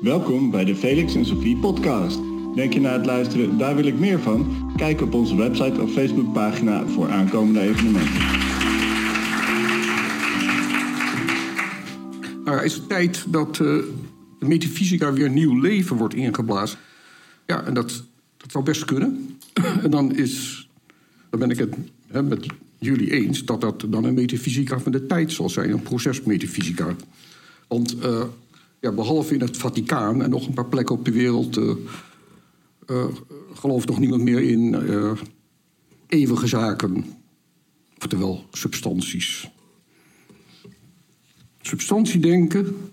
Welkom bij de Felix en Sophie podcast. Denk je na het luisteren, daar wil ik meer van? Kijk op onze website of Facebookpagina voor aankomende evenementen. Nou, is het tijd dat uh, de metafysica weer nieuw leven wordt ingeblazen? Ja, en dat, dat zou best kunnen. en dan, is, dan ben ik het hè, met jullie eens dat dat dan een metafysica van de tijd zal zijn, een procesmetafysica. Want uh, ja, behalve in het Vaticaan en nog een paar plekken op de wereld, uh, uh, gelooft nog niemand meer in eeuwige zaken, oftewel substanties. Substantiedenken,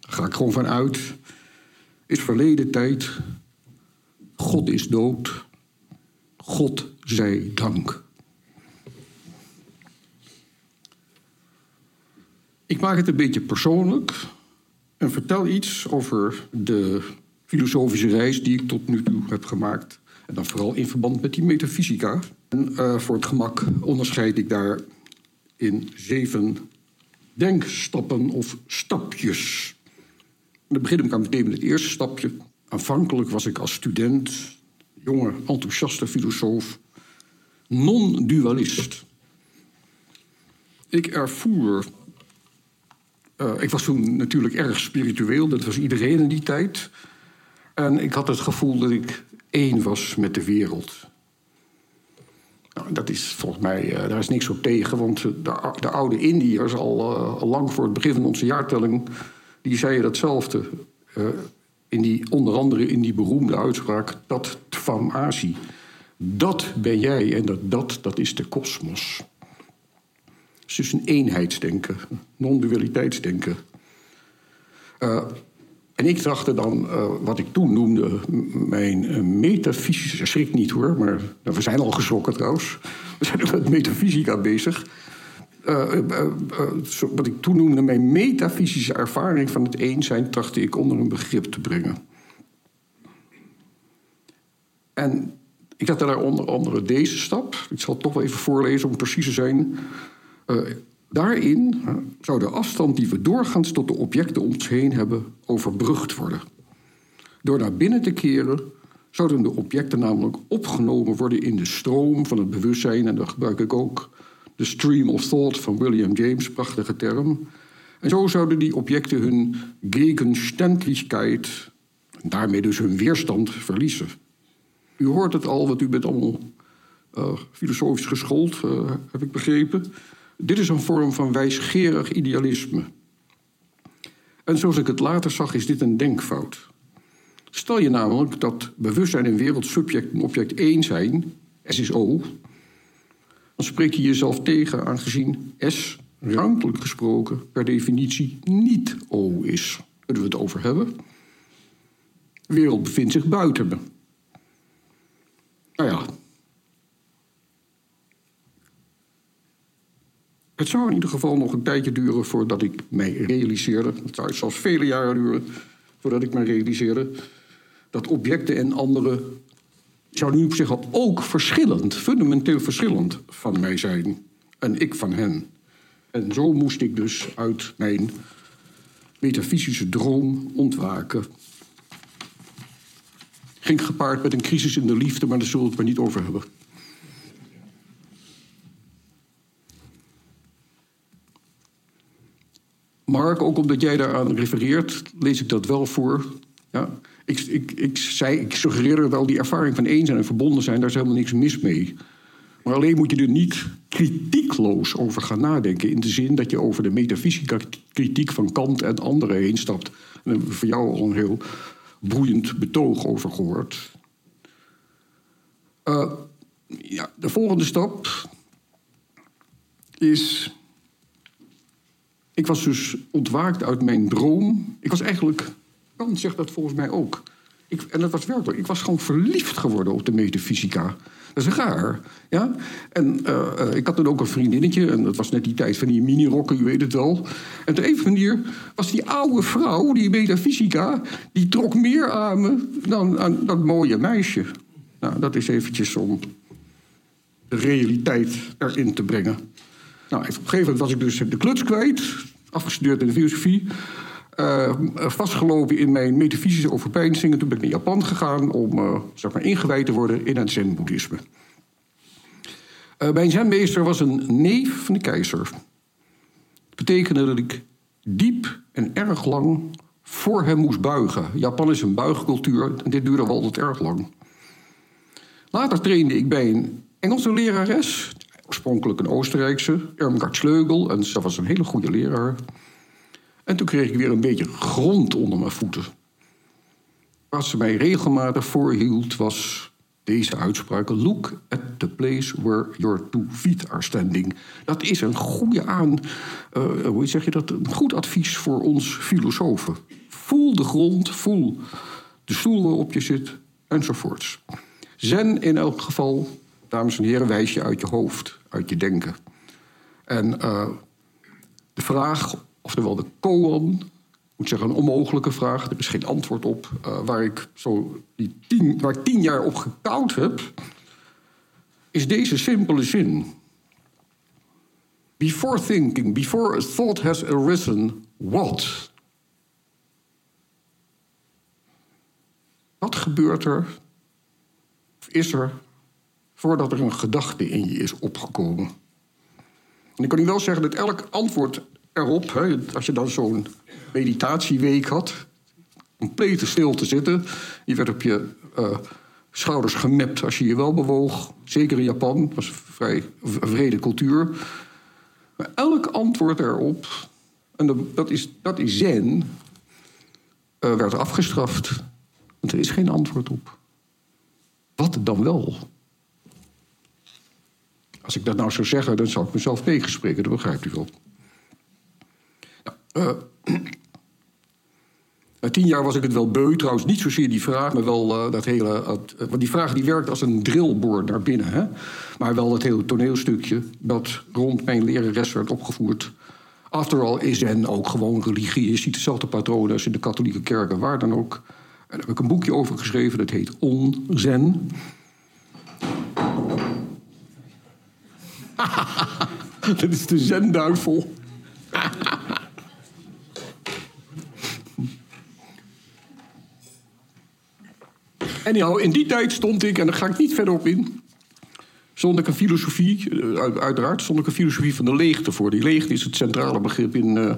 daar ga ik gewoon van uit, is verleden tijd. God is dood. God zij dank. Ik maak het een beetje persoonlijk en vertel iets over de filosofische reis die ik tot nu toe heb gemaakt. En dan vooral in verband met die metafysica. En uh, voor het gemak onderscheid ik daar in zeven denkstappen of stapjes. Dan begin ik aan meteen met het eerste stapje. Aanvankelijk was ik als student, jonge, enthousiaste filosoof, non-dualist. Ik ervoer uh, ik was toen natuurlijk erg spiritueel, dat was iedereen in die tijd. En ik had het gevoel dat ik één was met de wereld. Nou, dat is volgens mij, uh, daar is niks op tegen, want de, de oude Indiërs, al, al, lang voor het begin van onze jaartelling, die zeiden datzelfde. in die, onder andere in die beroemde uitspraak, dat van Azië. Dat ben jij en dat, dat, dat is de kosmos is dus een eenheidsdenken, non-dualiteitsdenken. Uh, en ik trachtte dan, uh, wat ik toen noemde, mijn uh, metafysische... schrik niet hoor, maar nou, we zijn al geschrokken trouwens. We zijn ook met metafysica bezig. wat ik toen noemde, mijn metafysische ervaring van het een zijn... trachtte ik onder een begrip te brengen. En ik had daar onder andere deze stap. Ik zal het toch wel even voorlezen om precies te zijn... Uh, daarin uh, zou de afstand die we doorgaans tot de objecten om ons heen hebben overbrugd worden. Door naar binnen te keren zouden de objecten namelijk opgenomen worden in de stroom van het bewustzijn. En dan gebruik ik ook de stream of thought van William James, prachtige term. En zo zouden die objecten hun gegenständlichkeit, en daarmee dus hun weerstand, verliezen. U hoort het al, want u bent allemaal uh, filosofisch geschoold, heb ik begrepen. Dit is een vorm van wijsgerig idealisme. En zoals ik het later zag, is dit een denkfout. Stel je namelijk dat bewustzijn en wereld subject en object één zijn, S is O, dan spreek je jezelf tegen aangezien S, ruimtelijk gesproken, per definitie niet O is. Kunnen we het over hebben? De wereld bevindt zich buiten me. Nou ja, Het zou in ieder geval nog een tijdje duren voordat ik mij realiseerde, het zou zelfs vele jaren duren voordat ik mij realiseerde, dat objecten en anderen zouden op zich al ook verschillend, fundamenteel verschillend van mij zijn en ik van hen. En zo moest ik dus uit mijn metafysische droom ontwaken. Ging gepaard met een crisis in de liefde, maar daar zullen we het maar niet over hebben. Mark, ook omdat jij daaraan refereert, lees ik dat wel voor. Ja, ik, ik, ik, zei, ik suggereerde wel die ervaring van één zijn en verbonden zijn, daar is helemaal niks mis mee. Maar alleen moet je er niet kritiekloos over gaan nadenken. In de zin dat je over de metafysica kritiek van Kant en anderen heen stapt. En daar hebben we voor jou al een heel boeiend betoog over gehoord. Uh, ja, de volgende stap is ik was dus ontwaakt uit mijn droom. Ik was eigenlijk, Kant zegt dat volgens mij ook. Ik, en dat was werkelijk. Ik was gewoon verliefd geworden op de metafysica. Dat is raar. Ja? En uh, ik had toen ook een vriendinnetje, en dat was net die tijd van die mini-rokken, u weet het wel. En op een of manier was die oude vrouw, die metafysica, die trok meer aan me dan aan dat mooie meisje. Nou, dat is eventjes om de realiteit erin te brengen. Nou, op een gegeven moment was ik dus de kluts kwijt, afgestudeerd in de filosofie. uh, vastgelopen in mijn metafysische overpeinzingen. Toen ben ik naar Japan gegaan om uh, zeg maar, ingewijd te worden in het zen-boeddhisme. Uh, mijn zenmeester was een neef van de keizer. Dat betekende dat ik diep en erg lang voor hem moest buigen. Japan is een buigcultuur en dit duurde wel altijd erg lang. Later trainde ik bij een Engelse lerares, oorspronkelijk een Oostenrijkse, Irmgard Schleugel, en ze was een hele goede leraar. En toen kreeg ik weer een beetje grond onder mijn voeten. Wat ze mij regelmatig voorhield was deze uitspraak: Look at the place where your two feet are standing. Dat is een goede aan, uh, hoe zeg je dat? Een goed advies voor ons filosofen. Voel de grond, voel de stoel waarop je zit, enzovoorts. Zen in elk geval, dames en heren, wijs je uit je hoofd, uit je denken. En uh, de vraag oftewel de koan. Ik moet zeggen, een onmogelijke vraag. Er is geen antwoord op. Uh, waar ik zo die tien, waar ik tien jaar op gekoud heb, is deze simpele zin. Before thinking, before a thought has arisen, what? Wat gebeurt er, of is er, voordat er een gedachte in je is opgekomen? En ik kan u wel zeggen dat elk antwoord erop, hè, als je dan zo'n meditatieweek had, complete stilte zitten. Je werd op je uh, schouders gemapt als je je wel bewoog. Zeker in Japan, dat was een vrij vrede cultuur. Maar elk antwoord erop, en dat is, dat is zen, uh, werd afgestraft. Want er is geen antwoord op. Wat dan wel? Als ik dat nou zou zeggen, dan zou ik mezelf tegenspreken, dat begrijpt u wel. Uh, na tien jaar was ik het wel beu, trouwens niet zozeer die vraag, maar wel uh, dat hele. Uh, want die vraag die werkt als een drillboor naar binnen. Hè? Maar wel dat hele toneelstukje dat rond mijn lerares werd opgevoerd. After all is Zen ook gewoon religie. Je ziet dezelfde patronen als in de katholieke kerken, waar dan ook. En daar heb ik een boekje over geschreven, dat heet On-Zen. dat is de zenduivel. Anyhow, in die tijd stond ik, en daar ga ik niet verder op in... stond ik een filosofie, eh, uiteraard, stond ik een filosofie van de leegte voor. Die leegte is het centrale begrip in, uh,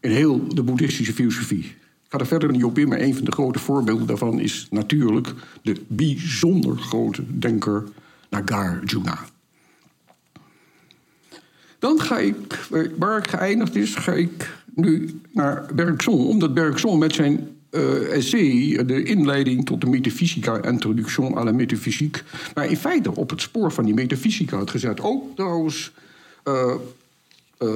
in heel de boeddhistische filosofie. Ik ga er verder niet op in, maar een van de grote voorbeelden daarvan is natuurlijk de bijzonder grote denker Nagarjuna. Dan ga ik, waar ik geëindigd is, ga ik nu naar Bergson. Omdat Bergson met zijn uh, essay, de inleiding tot de metafysica, introduction à la metaphysique, maar in feite op het spoor van die metafysica had gezet. Ook trouwens uh, uh,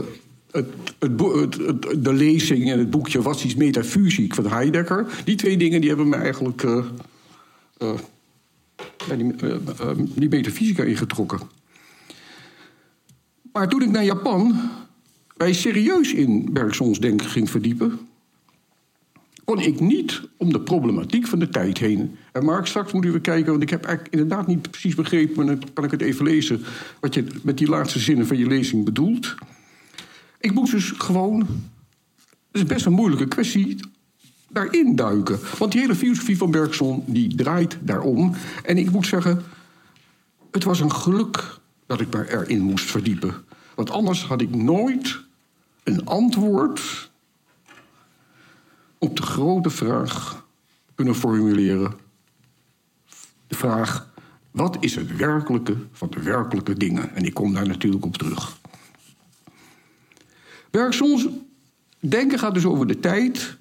het, het, het, de lezing en het boekje Was is metafysiek van Heidegger. Die twee dingen die hebben me eigenlijk die, die metafysica ingetrokken. Maar toen ik naar Japan mij serieus in Bergsons denken ging verdiepen kon ik niet om de problematiek van de tijd heen. En Mark, straks moeten we kijken, want ik heb eigenlijk inderdaad niet precies begrepen, maar dan kan ik het even lezen, wat je met die laatste zinnen van je lezing bedoelt. Ik moest dus gewoon, het is best een moeilijke kwestie, daarin duiken. Want die hele filosofie van Bergson, die draait daarom. En ik moet zeggen, het was een geluk dat ik me erin moest verdiepen. Want anders had ik nooit een antwoord op de grote vraag kunnen formuleren. De vraag, wat is het werkelijke van de werkelijke dingen? En ik kom daar natuurlijk op terug. Bergsons denken gaat dus over de tijd.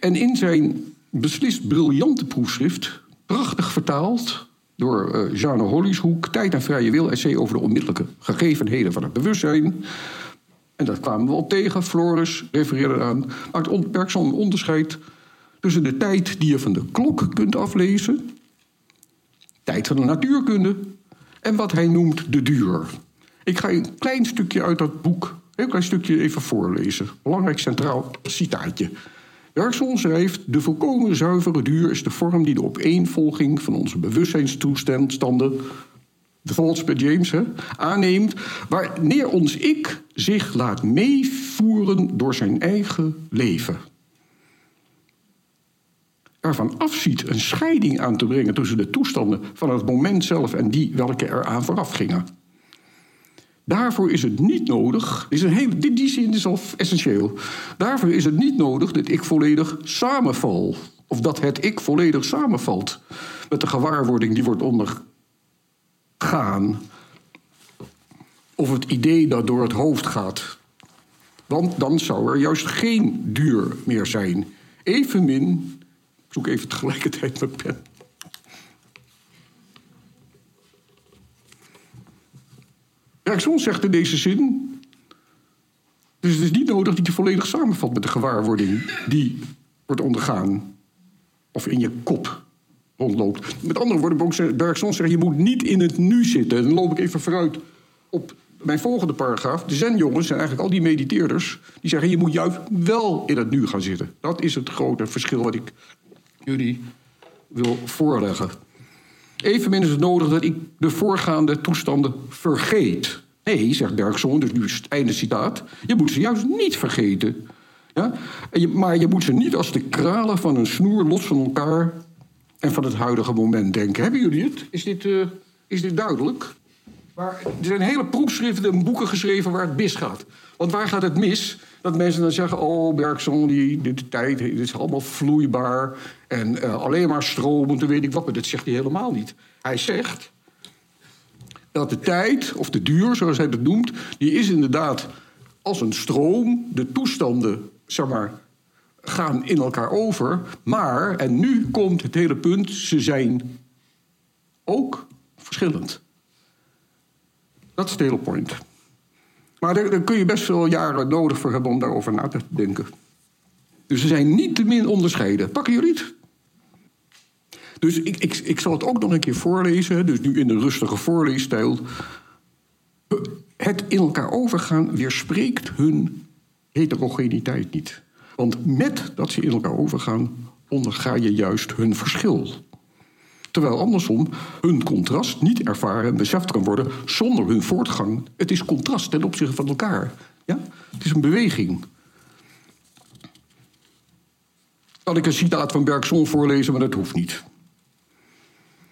En in zijn beslist briljante proefschrift, prachtig vertaald door uh, Jeanne Hollieshoek, Tijd en Vrije Wil, essay over de onmiddellijke gegevenheden van het bewustzijn, en dat kwamen we op tegen. Floris refereerde eraan. Maakt een onderscheid tussen de tijd die je van de klok kunt aflezen, tijd van de natuurkunde, en wat hij noemt de duur. Ik ga een klein stukje uit dat boek, een heel klein stukje even voorlezen. Belangrijk centraal citaatje. Bergson schrijft: De volkomen zuivere duur is de vorm die de opeenvolging van onze bewustzijnstoestanden de thoughts bij James, hè, aanneemt, wanneer ons ik zich laat meevoeren door zijn eigen leven. daarvan afziet een scheiding aan te brengen tussen de toestanden van het moment zelf en die welke eraan vooraf gingen. Daarvoor is het niet nodig, is een hele, die, die zin is al essentieel. Daarvoor is het niet nodig dat ik volledig samenval. Of dat het ik volledig samenvalt met de gewaarwording die wordt ondergaan. Of het idee dat door het hoofd gaat. Want dan zou er juist geen duur meer zijn. Evenmin, ik zoek even tegelijkertijd mijn pen. Bergson zegt in deze zin. Dus het is niet nodig dat je volledig samenvalt met de gewaarwording die wordt ondergaan. Of in je kop rondloopt. Met andere woorden, Bergson zegt: je moet niet in het nu zitten. En dan loop ik even vooruit op mijn volgende paragraaf. De zenjongens zijn eigenlijk al die mediteerders. Die zeggen: je moet juist wel in het nu gaan zitten. Dat is het grote verschil wat ik jullie wil voorleggen. Evenmin is het nodig dat ik de voorgaande toestanden vergeet. Nee, zegt Bergson, dus nu is het einde citaat. Je moet ze juist niet vergeten. Ja? maar je moet ze niet als de kralen van een snoer los van elkaar en van het huidige moment denken. Hebben jullie het? Is dit, uh, is dit duidelijk? Maar er zijn hele proefschriften en boeken geschreven waar het misgaat. Want waar gaat het mis? Dat mensen dan zeggen: Oh, Bergson, die, de tijd dit is allemaal vloeibaar. En uh, alleen maar stromend, weet ik wat. Maar dat zegt hij helemaal niet. Hij zegt dat de tijd, of de duur, zoals hij het noemt, die is inderdaad als een stroom. De toestanden, zeg maar, gaan in elkaar over. Maar, en nu komt het hele punt, ze zijn ook verschillend. Dat is het hele point. Maar daar, kun je best wel jaren nodig voor hebben om daarover na te denken. Dus ze zijn niet te min onderscheiden. Pakken jullie het? Dus ik, ik, ik zal het ook nog een keer voorlezen, dus nu in de rustige voorleesstijl. Het in elkaar overgaan weerspreekt hun heterogeniteit niet. Want met dat ze in elkaar overgaan, onderga je juist hun verschil. Terwijl andersom hun contrast niet ervaren en beseft kan worden zonder hun voortgang. Het is contrast ten opzichte van elkaar. Ja? Het is een beweging. Kan ik een citaat van Bergson voorlezen, maar dat hoeft niet.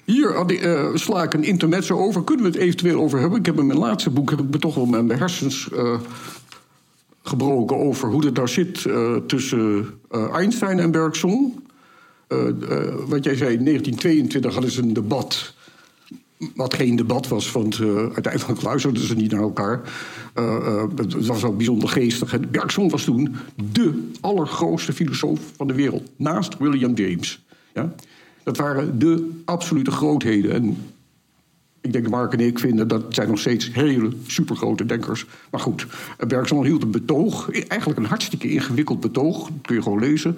Hier uh, sla ik een intermezzo over. Kunnen we het eventueel over hebben? Ik heb in mijn laatste boek heb ik me toch wel mijn hersens uh, gebroken over hoe het daar zit uh, tussen Einstein en Bergson. Wat jij zei, in 1922 hadden ze een debat. Wat geen debat was, want uiteindelijk luisterden ze niet naar elkaar. het was wel bijzonder geestig. Bergson was toen de allergrootste filosoof van de wereld, naast William James. Ja? Dat waren de absolute grootheden. En ik denk dat Mark en ik vinden dat zijn nog steeds hele supergrote denkers. Maar goed, Bergson hield een betoog. Eigenlijk een hartstikke ingewikkeld betoog. Dat kun je gewoon lezen.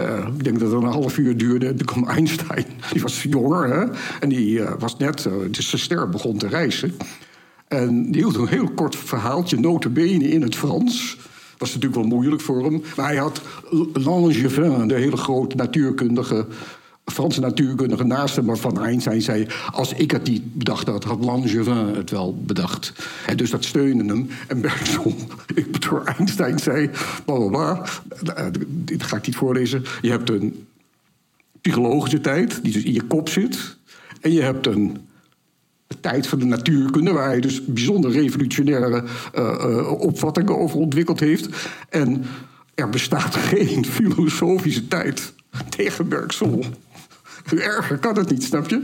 Uh, ik denk dat het een half uur duurde. En toen kwam Einstein. Die was jonger, hè? En die uh, was net... Uh, zijn ster begon te reizen. En die hield een heel kort verhaaltje, notabene in het Frans. Was natuurlijk wel moeilijk voor hem. Maar hij had Langevin, de hele grote natuurkundige Franse natuurkundige naast hem, maar van Einstein zei... als ik het niet bedacht had, had Langevin het wel bedacht. En dus dat steunde hem. En Bergson, door Einstein zei... bla bla bla, eh, dit ga ik niet voorlezen. Je hebt een psychologische tijd, die dus in je kop zit. En je hebt een tijd van de natuurkunde, waar hij dus bijzonder revolutionaire uh, opvattingen over ontwikkeld heeft. En er bestaat geen filosofische tijd tegen Bergson. Erger kan het niet, snap je?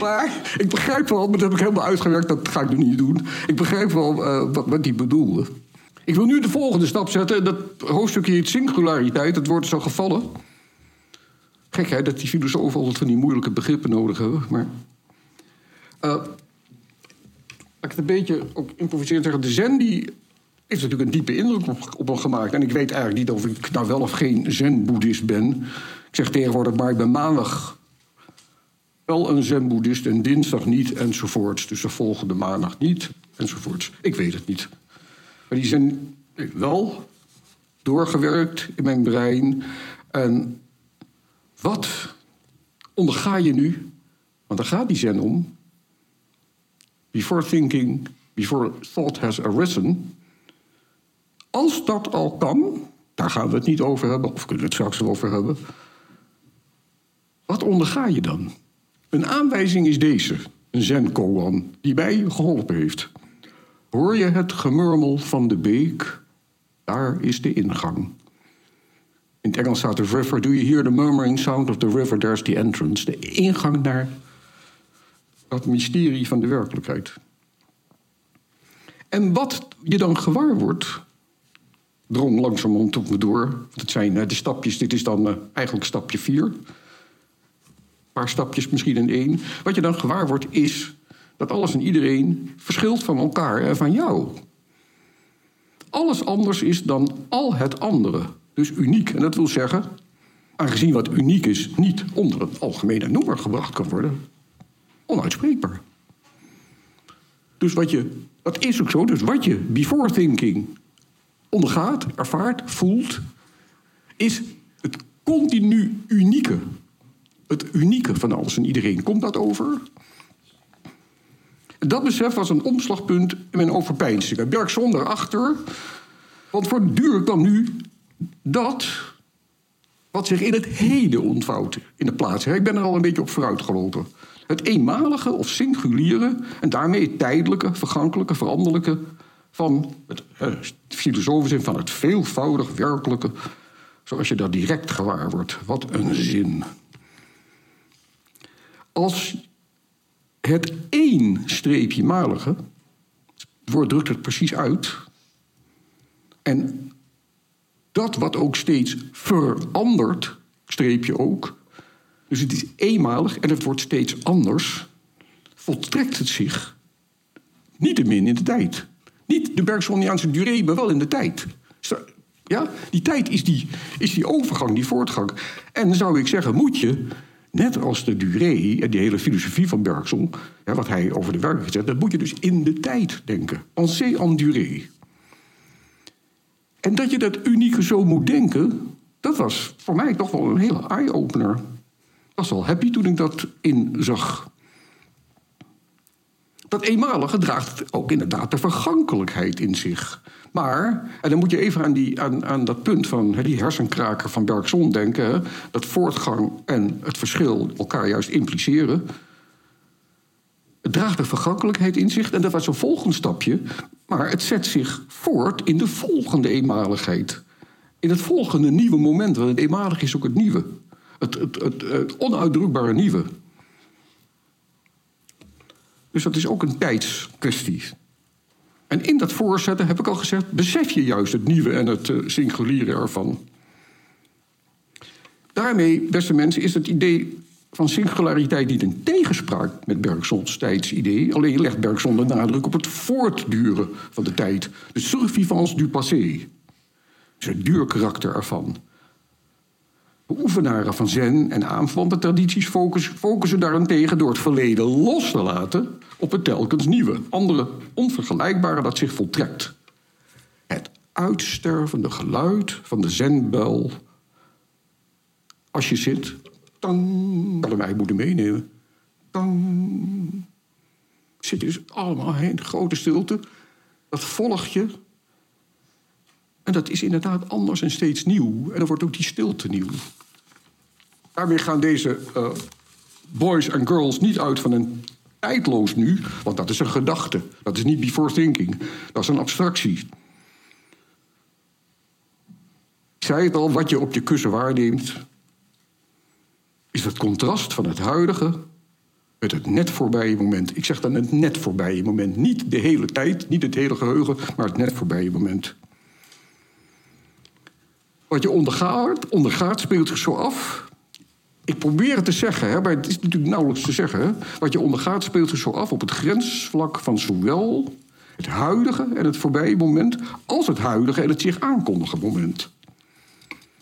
Maar ik begrijp wel, maar dat heb ik helemaal uitgewerkt, dat ga ik nu niet doen. Ik begrijp wel uh, wat, wat hij bedoelde. Ik wil nu de volgende stap zetten. Dat hoofdstukje heet singulariteit. Het wordt zo gevallen. Gek hè, dat die filosofen altijd van die moeilijke begrippen nodig hebben. Maar. Uh, laat ik het een beetje ook improviseren zeggen. De zen die heeft natuurlijk een diepe indruk op, op hem gemaakt. En ik weet eigenlijk niet of ik nou wel of geen zen-boeddhist ben. Ik zeg tegenwoordig, maar ik ben maandag wel een zen-boeddhist en dinsdag niet enzovoorts. Dus de volgende maandag niet enzovoorts. Ik weet het niet. Maar die zijn wel doorgewerkt in mijn brein. En wat onderga je nu? Want daar gaat die zen om. Before thinking, before thought has arisen. Als dat al kan, daar gaan we het niet over hebben, of kunnen we het straks over hebben. Wat onderga je dan? Een aanwijzing is deze, een zen-koan, die mij geholpen heeft. Hoor je het gemurmel van de beek? Daar is de ingang. In het Engels staat de river. Do you hear the murmuring sound of the river? There's the entrance. De ingang naar dat mysterie van de werkelijkheid. En wat je dan gewaar wordt, drong langzamerhand op me door. Dat zijn de stapjes, dit is dan eigenlijk stapje vier. Paar stapjes misschien in één. Wat je dan gewaar wordt is dat alles en iedereen verschilt van elkaar en van jou. Alles anders is dan al het andere. Dus uniek. En dat wil zeggen, aangezien wat uniek is niet onder een algemene noemer gebracht kan worden, onuitspreekbaar. Dus wat je, dat is ook zo, dus wat je before thinking ondergaat, ervaart, voelt, is het continu unieke. Het unieke van alles en iedereen. Komt dat over? Dat besef was een omslagpunt in mijn overpeinzingen. Bergson achter, want voortdurend kwam nu dat wat zich in het heden ontvouwt in de plaats. Ik ben er al een beetje op vooruit gelopen. Het eenmalige of singuliere en daarmee het tijdelijke, vergankelijke, veranderlijke van het eh, van het veelvoudig werkelijke, zoals je dat direct gewaar wordt. Wat een zin. Als het één streepje malige, het woord drukt het precies uit, en dat wat ook steeds verandert, streepje ook, dus het is eenmalig en het wordt steeds anders, voltrekt het zich niet min in de tijd. Niet de Bergsoniaanse durée, maar wel in de tijd. Ja, die tijd is die, is die overgang, die voortgang. En dan zou ik zeggen, moet je, net als de durée en die hele filosofie van Bergson, ja, wat hij over de werkelijkheid zegt, dat moet je dus in de tijd denken. En en durée. En dat je dat unieke zo moet denken, dat was voor mij toch wel een hele eye-opener. Ik was wel happy toen ik dat inzag. Dat eenmalige draagt ook inderdaad de vergankelijkheid in zich. Maar, en dan moet je even aan, die, aan, aan dat punt van die hersenkraker van Bergson denken... dat voortgang en het verschil elkaar juist impliceren. Het draagt de vergankelijkheid in zich en dat was een volgend stapje... maar het zet zich voort in de volgende eenmaligheid. In het volgende nieuwe moment, want het eenmalig is ook het nieuwe. Het, het, het, het onuitdrukbare nieuwe. Dus dat is ook een tijdskwestie. En in dat voorzetten heb ik al gezegd, besef je juist het nieuwe en het uh, singuliere ervan. Daarmee, beste mensen, is het idee van singulariteit niet een tegenspraak met Bergsons tijdsidee. Alleen legt Bergson de nadruk op het voortduren van de tijd. De survivance du passé. Dus het duurkarakter ervan. Oefenaren van zen en aanverwante tradities focussen, focussen daarentegen door het verleden los te laten op het telkens nieuwe, andere onvergelijkbare dat zich voltrekt. Het uitstervende geluid van de zenbel als je zit, tang, dat wij moeten meenemen. Tang. Zit dus allemaal in grote stilte. Dat volg je. En dat is inderdaad anders en steeds nieuw. En dan wordt ook die stilte nieuw. Daarmee gaan deze uh, boys en girls niet uit van een tijdloos nu, want dat is een gedachte. Dat is niet before thinking. Dat is een abstractie. Ik zei het al, wat je op je kussen waarneemt, is het contrast van het huidige met het net voorbije moment. Ik zeg dan het net voorbije moment. Niet de hele tijd, niet het hele geheugen, maar het net voorbije moment. Wat je ondergaat, ondergaat speelt zich zo af ik probeer het te zeggen, hè, maar het is natuurlijk nauwelijks te zeggen. Wat je ondergaat speelt zich zo af op het grensvlak van zowel het huidige en het voorbije moment... als het huidige en het zich aankondigen moment.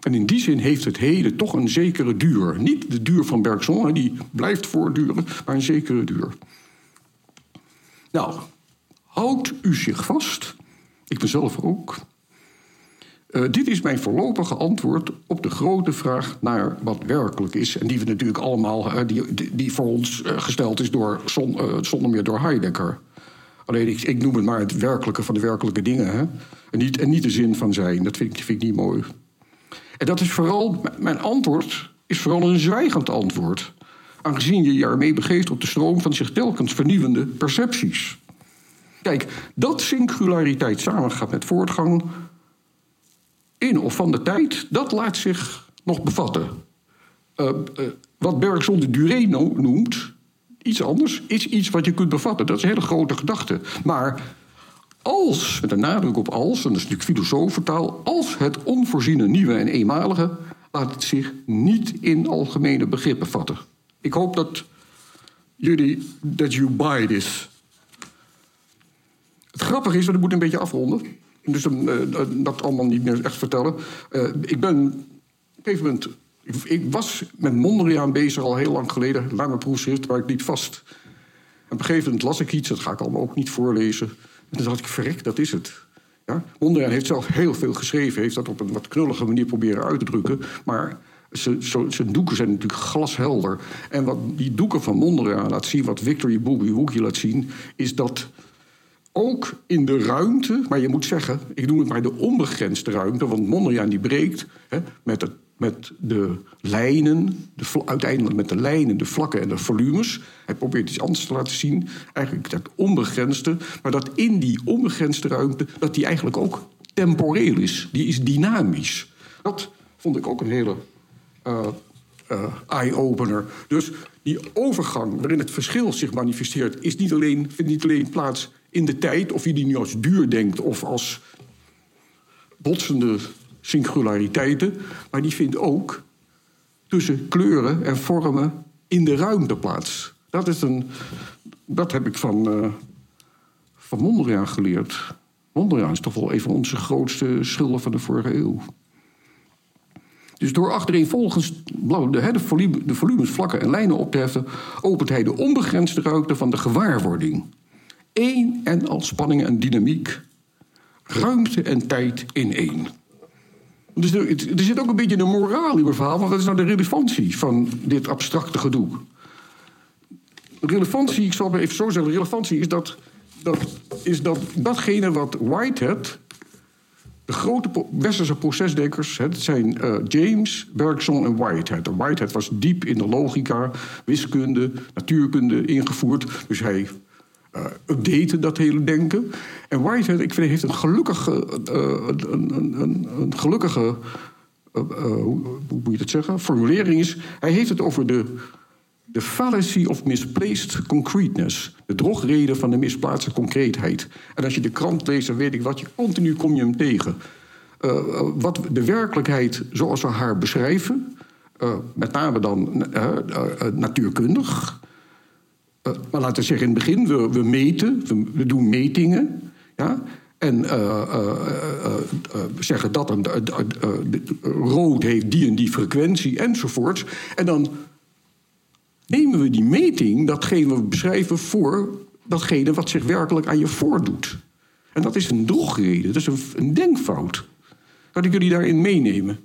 En in die zin heeft het heden toch een zekere duur. Niet de duur van Bergson, die blijft voortduren, maar een zekere duur. Nou, houdt u zich vast, ik mezelf ook... Uh, dit is mijn voorlopige antwoord op de grote vraag naar wat werkelijk is. En die we natuurlijk allemaal, uh, die, die, voor ons uh, gesteld is door, zon, zonder meer door Heidegger. Alleen ik, ik, noem het maar het werkelijke van de werkelijke dingen. Hè? En, niet, en niet de zin van zijn. Dat vind ik, vind ik niet mooi. En dat is vooral, mijn antwoord is vooral een zwijgend antwoord, aangezien je je ermee begeeft op de stroom van zich telkens vernieuwende percepties. Kijk, dat singulariteit samengaat met voortgang in of van de tijd, dat laat zich nog bevatten. Uh, uh, wat Bergson de durée noemt, iets anders, is iets wat je kunt bevatten. Dat is een hele grote gedachte. Maar als, met een nadruk op als, en dat is natuurlijk filosofentaal, als het onvoorziene nieuwe en eenmalige, laat het zich niet in algemene begrippen vatten. Ik hoop dat jullie, dat you buy this. Het grappige is, want ik moet een beetje afronden. Dus uh, dat allemaal niet meer echt vertellen. Uh, ik ben op een gegeven moment. Ik, was met Mondriaan bezig al heel lang geleden, mijn proefschrift, waar ik liet vast. En op een gegeven moment las ik iets, dat ga ik allemaal ook niet voorlezen. En toen dacht ik, verrek, dat is het. Ja? Mondriaan heeft zelf heel veel geschreven, heeft dat op een wat knullige manier proberen uit te drukken. Maar zijn doeken zijn natuurlijk glashelder. En wat die doeken van Mondriaan laat zien, wat Victor Boogie Woogie laat zien, is dat ook in de ruimte, maar je moet zeggen, ik noem het maar de onbegrensde ruimte, want Mondriaan die breekt hè, met, met de lijnen, de, uiteindelijk met de lijnen, de vlakken en de volumes. Hij probeert iets anders te laten zien, eigenlijk dat onbegrensde, maar dat in die onbegrensde ruimte, dat die eigenlijk ook temporeel is, die is dynamisch. Dat vond ik ook een hele uh, uh, eye-opener. Dus die overgang waarin het verschil zich manifesteert, is niet alleen, vindt niet alleen plaats in de tijd, of je die nu als duur denkt of als botsende singulariteiten, maar die vindt ook tussen kleuren en vormen in de ruimte plaats. Dat, is een, dat heb ik van, uh, van Mondriaan geleerd. Mondriaan is toch wel een van onze grootste schilderen van de vorige eeuw. Dus door achtereenvolgens de, de volumes, vlakken en lijnen op te heffen, opent hij de onbegrensde ruimte van de gewaarwording. Eén en al spanning en dynamiek. Ruimte en tijd in één. Dus er, er zit ook een beetje een moraal in mijn verhaal. Want wat is nou de relevantie van dit abstracte gedoe? Relevantie, ik zal het even zo zeggen. Relevantie is dat, dat, is dat datgene wat Whitehead de grote westerse procesdenkers, het zijn uh, James, Bergson en Whitehead. En Whitehead was diep in de logica, wiskunde, natuurkunde ingevoerd. Dus hij uh, update dat hele denken. En Whitehead, ik vind, heeft een gelukkige, uh, een, een, een, gelukkige hoe moet je dat zeggen? Formulering is: hij heeft het over de, de fallacy of misplaced concreteness. De drogreden van de misplaatste concreetheid. En als je de krant leest, dan weet ik wat je continu kom je hem tegen. Wat de werkelijkheid zoals we haar beschrijven, met name dan natuurkundig, maar laten we zeggen in het begin, we, we meten, we, doen metingen. Ja? En uh, zeggen dat een, rood heeft die en die frequentie enzovoorts. En dan nemen we die meting, datgene we beschrijven, voor datgene wat zich werkelijk aan je voordoet. En dat is een drogreden, dat is een, denkfout. Kan ik jullie daarin meenemen?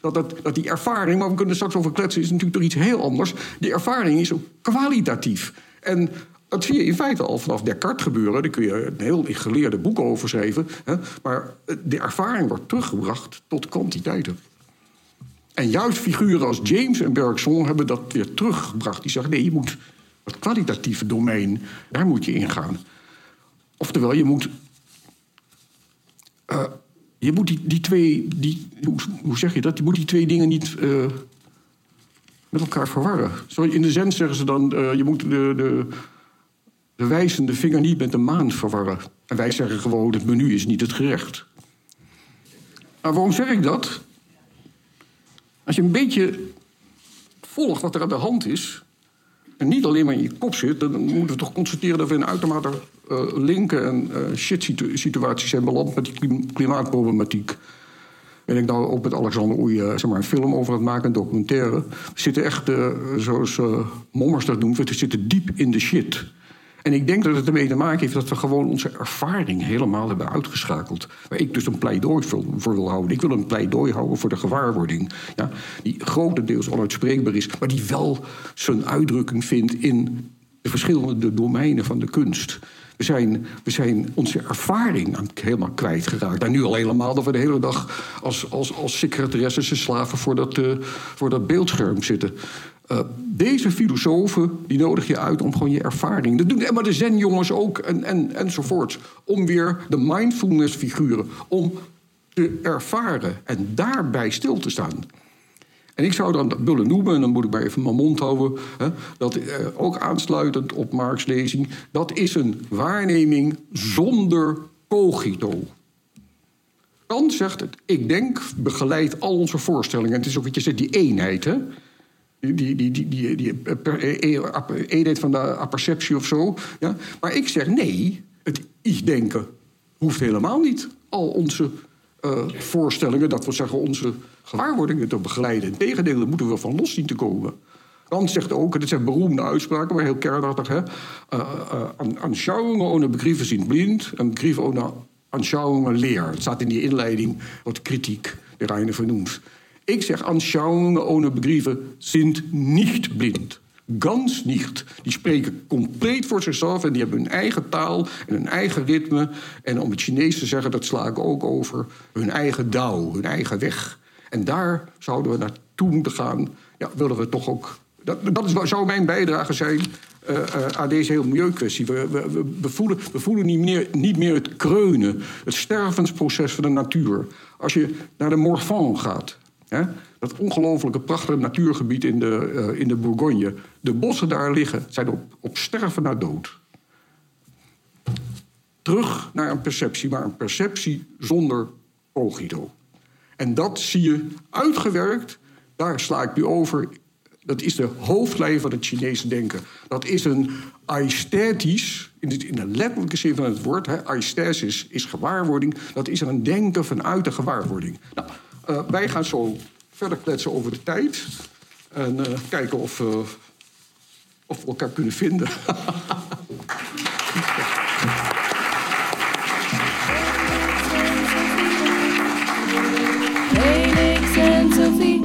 Dat, dat, dat, die ervaring, maar we kunnen straks over kletsen, is natuurlijk toch iets heel anders. Die ervaring is ook kwalitatief. En dat zie je in feite al vanaf Descartes gebeuren. Daar kun je een heel geleerde boek over schrijven. Hè? Maar de ervaring wordt teruggebracht tot kwantiteiten. En juist figuren als James en Bergson hebben dat weer teruggebracht. Die zeggen, nee, je moet het kwalitatieve domein, daar moet je ingaan. Oftewel, je moet... Uh, je moet die, die twee... Die, hoe, zeg je dat? Je moet die twee dingen niet... Uh, met elkaar verwarren. Zo in de zin zeggen ze dan, uh, je moet de, de, de wijzende vinger niet met de maan verwarren. En wij zeggen gewoon, het menu is niet het gerecht. Maar waarom zeg ik dat? Als je een beetje volgt wat er aan de hand is... en niet alleen maar in je kop zit... dan moeten we toch constateren dat we in uitermate uh, linken en uh, shit-situaties zijn beland... met die klimaatproblematiek ben ik nou ook met Alexander Oei zeg maar, een film over het maken, een documentaire. We zitten echt, uh, zoals uh, Mommers dat noemt, we zitten diep in de shit. En ik denk dat het ermee te maken heeft dat we gewoon onze ervaring helemaal hebben uitgeschakeld. Waar ik dus een pleidooi voor, wil houden. Ik wil een pleidooi houden voor de gewaarwording. Ja, die grotendeels onuitspreekbaar is, maar die wel zijn uitdrukking vindt in de verschillende domeinen van de kunst. We zijn, we zijn onze ervaring helemaal kwijtgeraakt. En nu al helemaal dat we de hele dag als, als, als secretaresses en slaven voor dat, uh, voor dat beeldscherm zitten. Uh, deze filosofen die nodig je uit om gewoon je ervaring. Dat doen maar de zen-jongens ook en, en, enzovoorts. Om weer de mindfulness-figuren. Om te ervaren en daarbij stil te staan. En ik zou dan willen noemen, en dan moet ik maar even mijn mond houden, hè, dat eh, ook aansluitend op Marx' lezing, dat is een waarneming zonder cogito. Kant zegt het, ik denk, begeleidt al onze voorstellingen. Het is ook wat je zegt, die eenheid, hè? Die, die, die, die, die, die eenheid van de apperceptie of zo. Ja? Maar ik zeg nee, het ik-denken hoeft helemaal niet al onze uh, voorstellingen, dat we zeggen onze gewaarwordingen te begeleiden. Integendeel, daar moeten we van los zien te komen. Kant zegt ook, en dit zijn beroemde uitspraken, maar heel kernachtig... Hè, uh, uh, Anschauungen ohne Begriffe sind blind... en Begriffe ohne Anschauungen leer. Het staat in die inleiding wat kritiek de Reine vernoemt. Ik zeg, Anschauungen ohne Begriffe sind nicht blind. Gans niet. Die spreken compleet voor zichzelf en die hebben hun eigen taal en hun eigen ritme. En om het Chinees te zeggen, dat sla ik ook over, hun eigen Dao, hun eigen weg. En daar zouden we naartoe moeten gaan. Ja, willen we toch ook. Dat, dat is, zou mijn bijdrage zijn uh, uh, aan deze hele milieukwestie. We, we, voelen, we voelen niet meer, niet meer het kreunen, het stervensproces van de natuur. Als je naar de Morvan gaat, hè, dat ongelooflijke prachtige natuurgebied in de, uh, in de Bourgogne. De bossen daar liggen, zijn op, op sterven naar dood. Terug naar een perceptie, maar een perceptie zonder cogito. En dat zie je uitgewerkt, daar sla ik nu over. Dat is de hoofdlijn van het Chinese denken. Dat is een aesthetisch, in de, in letterlijke zin van het woord, hè, aesthesis is gewaarwording. Dat is een denken vanuit de gewaarwording. Nou, uh, wij gaan zo verder kletsen over de tijd. En uh, kijken of, uh, of we elkaar kunnen vinden. Felix en Sophie.